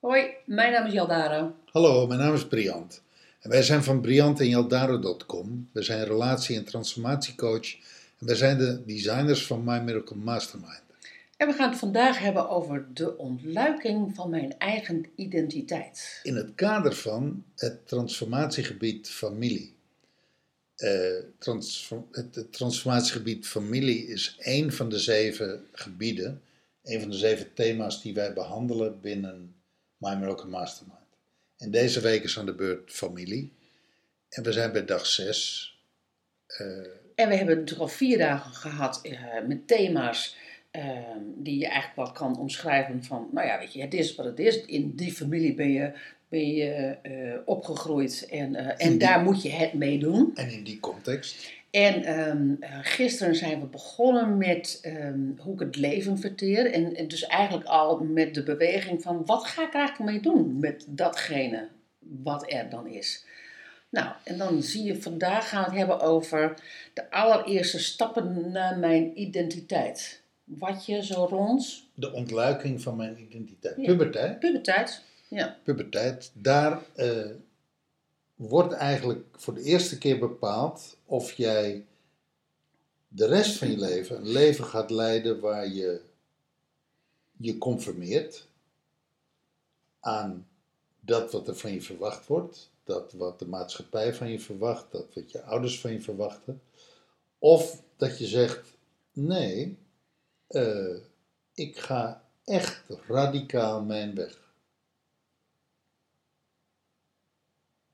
Hoi, mijn naam is Jaldara. Hallo, mijn naam is Briant. En wij zijn van briantenjaldaro.com. We zijn relatie- en transformatiecoach. En wij zijn de designers van My Miracle Mastermind. En we gaan het vandaag hebben over de ontluiking van mijn eigen identiteit. In het kader van het transformatiegebied familie. Eh, transform- het, het transformatiegebied familie is één van de zeven gebieden, één van de zeven thema's die wij behandelen binnen My Miracle Mastermind. En deze week is aan de beurt familie. En we zijn bij dag zes. Eh, En we hebben natuurlijk al vier dagen gehad eh, met thema's die je eigenlijk wel kan omschrijven van, nou ja, weet je, het is wat het is. In die familie ben je, ben je eh, opgegroeid en, eh, en die- daar moet je het mee doen. en in die context En ehm, eh, gisteren zijn we begonnen met ehm, hoe ik het leven verteer. En, en dus eigenlijk al met de beweging van wat ga ik er eigenlijk mee doen met datgene wat er dan is. Nou, en dan zie je vandaag gaan we het hebben over de allereerste stappen naar mijn identiteit. Wat je zo rond de ontluiking van mijn identiteit. Ja. Puberteit. puberteit, ja, puberteit, daar eh, wordt eigenlijk voor de eerste keer bepaald of jij de rest van je leven een leven gaat leiden waar je je conformeert aan dat wat er van je verwacht wordt, dat wat de maatschappij van je verwacht, dat wat je ouders van je verwachten, of dat je zegt: nee, eh, ik ga echt radicaal mijn weg.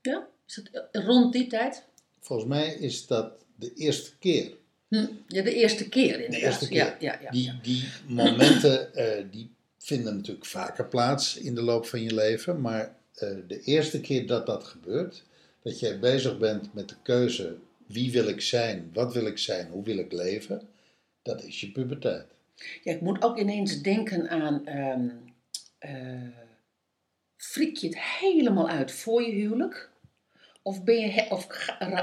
ja. Is dat rond die tijd? Volgens mij is dat de eerste keer. Hm. Ja, de eerste keer inderdaad. De eerste keer. Ja, ja, ja, Die, die momenten eh, die vinden natuurlijk vaker plaats in de loop van je leven. Maar eh, de eerste keer dat dat gebeurt, dat jij bezig bent met de keuze wie wil ik zijn, wat wil ik zijn, hoe wil ik leven, dat is je puberteit. Ja, ik moet ook ineens denken aan. ehm eh, friek je het helemaal uit voor je huwelijk? Of, ben je, of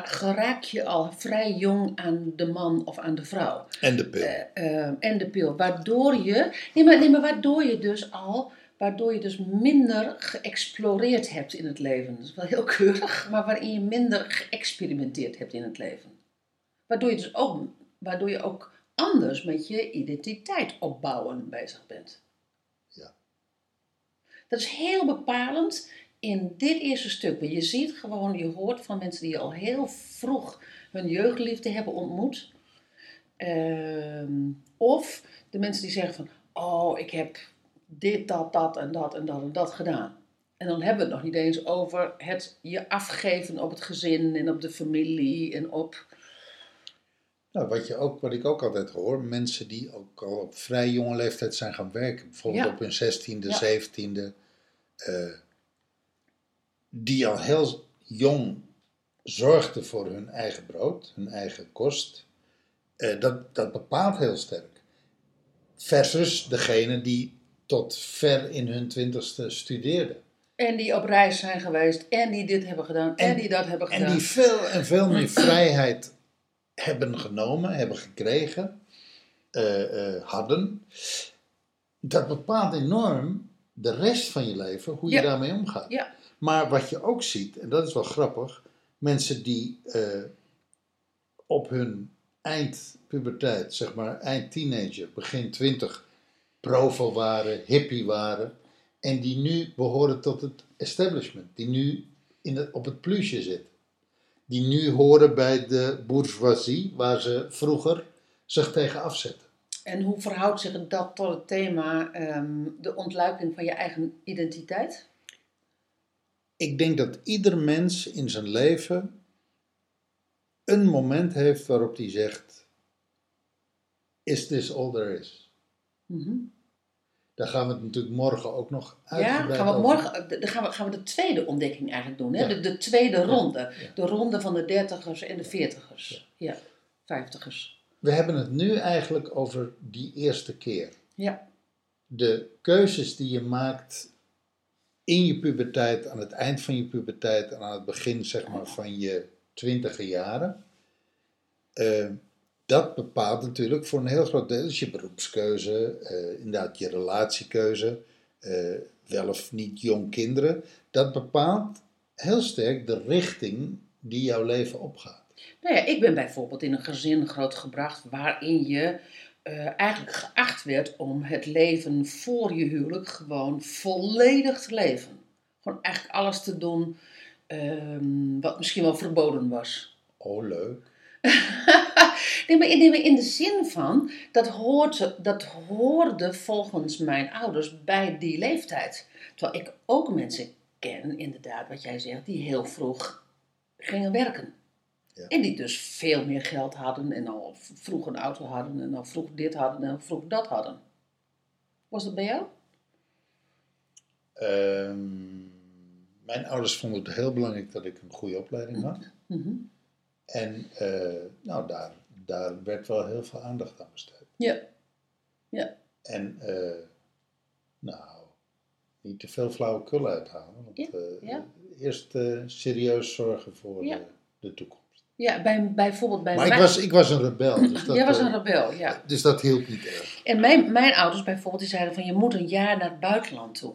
geraak je al vrij jong aan de man of aan de vrouw? En de pil. Eh, eh, en de pil. Waardoor je. Nee maar, nee, maar waardoor je dus al. Waardoor je dus minder geëxploreerd hebt in het leven. Dat is wel heel keurig, maar waarin je minder geëxperimenteerd hebt in het leven. Waardoor je dus ook, waardoor je ook anders met je identiteit opbouwen bezig bent. Ja. Dat is heel bepalend in dit eerste stuk. Want je ziet gewoon, je hoort van mensen die al heel vroeg hun jeugdliefde hebben ontmoet. Ehm, of de mensen die zeggen van, oh, ik heb dit, dat, dat en dat en dat en dat gedaan. En dan hebben we het nog niet eens over het je afgeven op het gezin en op de familie en op... Nou, wat, je ook, wat ik ook altijd hoor, mensen die ook al op vrij jonge leeftijd zijn gaan werken, bijvoorbeeld Ja. op hun zestiende, zeventiende, eh, die al heel jong zorgden voor hun eigen brood, hun eigen kost, eh, dat, dat bepaalt heel sterk. Versus degene die tot ver in hun twintigste studeerden. En die op reis zijn geweest en die dit hebben gedaan en, En- die dat hebben gedaan. En die veel en veel meer vrijheid hebben genomen, hebben gekregen, eh, eh, hadden. Dat bepaalt enorm de rest van je leven, hoe je Ja. daarmee omgaat. Ja. Maar wat je ook ziet, en dat is wel grappig, mensen die eh, op hun eindpuberteit, zeg maar eind teenager, begin twintig, provo waren, hippie waren, en die nu behoren tot het establishment, die nu in het, op het plusje zitten. Die nu horen bij de bourgeoisie, waar ze vroeger zich tegen afzetten. En hoe verhoudt zich dat tot het thema ehm, de ontluiking van je eigen identiteit? Ik denk dat ieder mens in zijn leven een moment heeft waarop hij zegt: Is this all there is? Mhm. Daar gaan we het natuurlijk morgen ook nog Ja, uitgebreid gaan we morgen dan gaan we, gaan we de tweede ontdekking eigenlijk doen. Hè? Ja. De, de tweede ronde. ja. De ronde van de dertigers en de veertigers. Ja, vijftigers. We hebben het nu eigenlijk over die eerste keer. Ja. de keuzes die je maakt in je puberteit, aan het eind van je puberteit en aan het begin zeg maar, van je twintige jaren, eh, dat bepaalt natuurlijk voor een heel groot deel dus je beroepskeuze, eh, inderdaad je relatiekeuze, eh, wel of niet jong kinderen. Dat bepaalt heel sterk de richting die jouw leven opgaat. Nou ja, ik ben bijvoorbeeld in een gezin grootgebracht waarin je eh, eigenlijk geacht werd om het leven voor je huwelijk gewoon volledig te leven. Gewoon eigenlijk alles te doen ehm, wat misschien wel verboden was. Oh, leuk. nee, maar in, nee, maar in de zin van, dat, hoort, dat hoorde volgens mijn ouders bij die leeftijd. Terwijl ik ook mensen ken, inderdaad, wat jij zegt, die heel vroeg gingen werken. Ja. En die dus veel meer geld hadden en al vroeg een auto hadden en al vroeg dit hadden en al vroeg dat hadden. Was dat bij jou? Ehm, mijn ouders vonden het heel belangrijk dat ik een goede opleiding had. Mhm. En eh, nou, daar, daar werd wel heel veel aandacht aan besteed. Ja. Ja. En eh, nou, niet te veel flauwekul uithalen. Want, Ja, eh, ja. Eerst serieus zorgen voor Ja. de, de toekomst. Ja, bij, bijvoorbeeld bij Maar ik was, ik was een rebel. Dus dat, Jij was een rebel, ja. Dus dat hielp niet erg. En mijn, mijn ouders bijvoorbeeld, die zeiden van je moet een jaar naar het buitenland toe.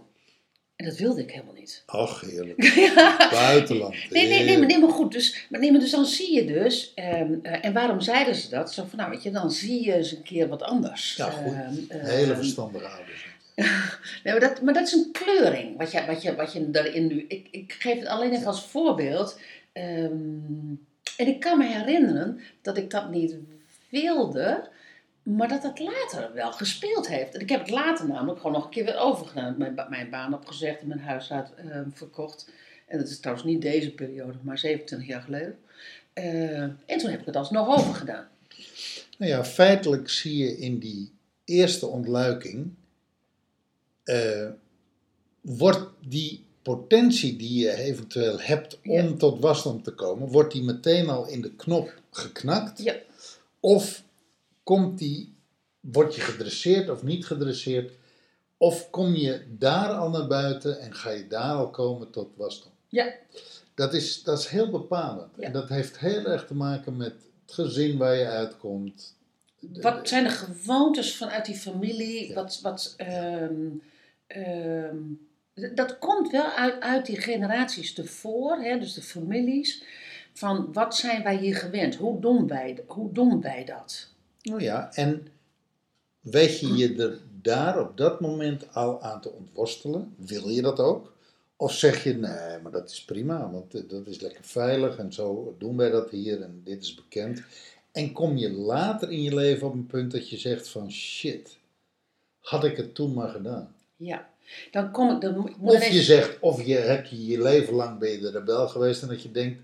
En dat wilde ik helemaal niet. Ach, heerlijk. ja. Buitenland. Nee, nee, nee, maar, nee, maar goed. Dus, maar, nee, maar dus dan zie je dus, ehm, eh, en waarom zeiden ze dat? Zo van, nou weet je, dan zie je eens een keer wat anders. Ja, goed. Ehm, ehm, Hele verstandige ouders. Nee, maar dat, maar dat is een kleuring, wat je, wat je, wat je daarin nu... Ik, ik geef het alleen even als voorbeeld. En ik kan me herinneren dat ik dat niet wilde, maar dat het later wel gespeeld heeft. En ik heb het later namelijk gewoon nog een keer weer overgedaan. Mijn, ba- mijn baan opgezegd en mijn huis ehm, verkocht. En dat is trouwens niet deze periode, maar 27 jaar geleden. Eh, en toen heb ik het alsnog overgedaan. Nou ja, feitelijk zie je in die eerste ontluiking, eh, wordt die potentie die je eventueel hebt om Ja. tot wasdom te komen, wordt die meteen al in de knop geknakt? Ja. Of komt die, word je gedresseerd of niet gedresseerd? Of kom je daar al naar buiten en ga je daar al komen tot wasdom? Ja. Dat is, dat is heel bepalend. Ja. En dat heeft heel erg te maken met het gezin waar je uitkomt. Wat zijn de gewoontes vanuit die familie? Ja. Wat, wat, ehm, ehm, dat komt wel uit, uit die generaties tevoren, hè, dus de families. Van wat zijn wij hier gewend? Hoe doen wij, hoe doen wij dat? Nou ja, en weet je je er daar op dat moment al aan te ontworstelen? Wil je dat ook? Of zeg je, nee, maar dat is prima, want eh, dat is lekker veilig en zo doen wij dat hier en dit is bekend. En kom je later in je leven op een punt dat je zegt van shit, had ik het toen maar gedaan. Ja, dan kom ik. Dan, moet- Of je zegt, of je hebt je je leven lang ben je de rebel geweest en dat je denkt,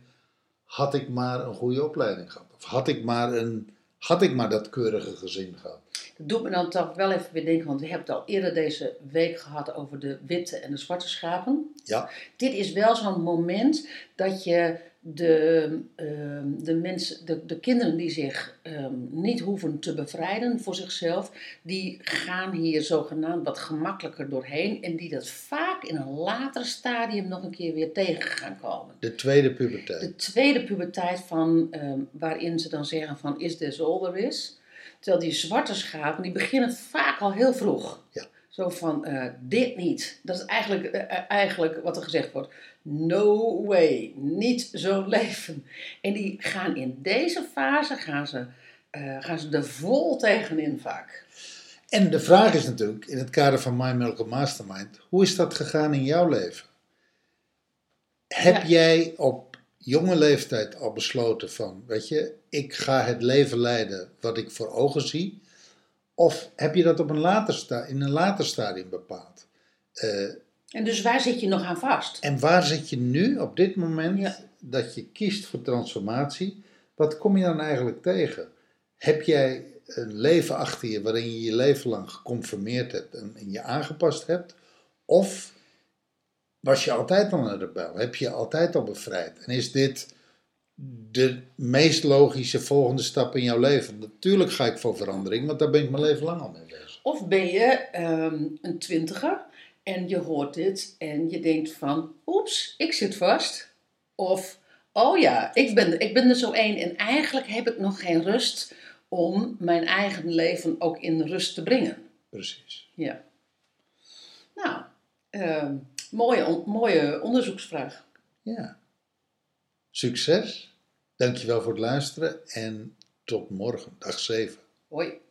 had ik maar een goede opleiding gehad. Of had ik maar, een, had ik maar dat keurige gezin gehad. Dat doet me dan toch wel even weer denken, want we hebben het al eerder deze week gehad over de witte en de zwarte schapen. Ja, Dit is wel zo'n moment dat je de, ehm, de, mensen, de, de kinderen die zich ehm, niet hoeven te bevrijden voor zichzelf, die gaan hier zogenaamd wat gemakkelijker doorheen en die dat vaak in een later stadium nog een keer weer tegen gaan komen. de tweede puberteit. De tweede puberteit van, ehm, waarin ze dan zeggen van is this all there is? Terwijl die zwarte schapen, die beginnen vaak al heel vroeg. Ja. Zo van, eh, dit niet. Dat is eigenlijk, eh, eh, eigenlijk wat er gezegd wordt. No way, niet zo'n leven. En die gaan in deze fase, gaan ze, gaan ze er vol tegenin vaak. En de vraag is natuurlijk, in het kader van My Miracle Mastermind, hoe is dat gegaan in jouw leven? Heb Ja. jij op jonge leeftijd al besloten van, weet je, ik ga het leven leiden wat ik voor ogen zie? Of heb je dat op een later sta in een later stadium bepaald? Eh, En dus waar zit je nog aan vast? en waar zit je nu op dit moment Ja. dat je kiest voor transformatie? Wat kom je dan eigenlijk tegen? Heb jij een leven achter je waarin je je leven lang geconformeerd hebt en, en je aangepast hebt? Of was je altijd al een rebel? Heb je je altijd al bevrijd? En is dit de meest logische volgende stap in jouw leven? Natuurlijk ga ik voor verandering, want daar ben ik mijn leven lang al mee bezig. Of ben je ehm, een twintiger en je hoort dit en je denkt van, oeps, ik zit vast. Of, oh ja, ik ben, ik ben er zo één en eigenlijk heb ik nog geen rust om mijn eigen leven ook in rust te brengen. Precies. Ja. Nou, ehm, mooie, on- mooie onderzoeksvraag. Ja. Succes. Dankjewel voor het luisteren en tot morgen, dag 7. Hoi.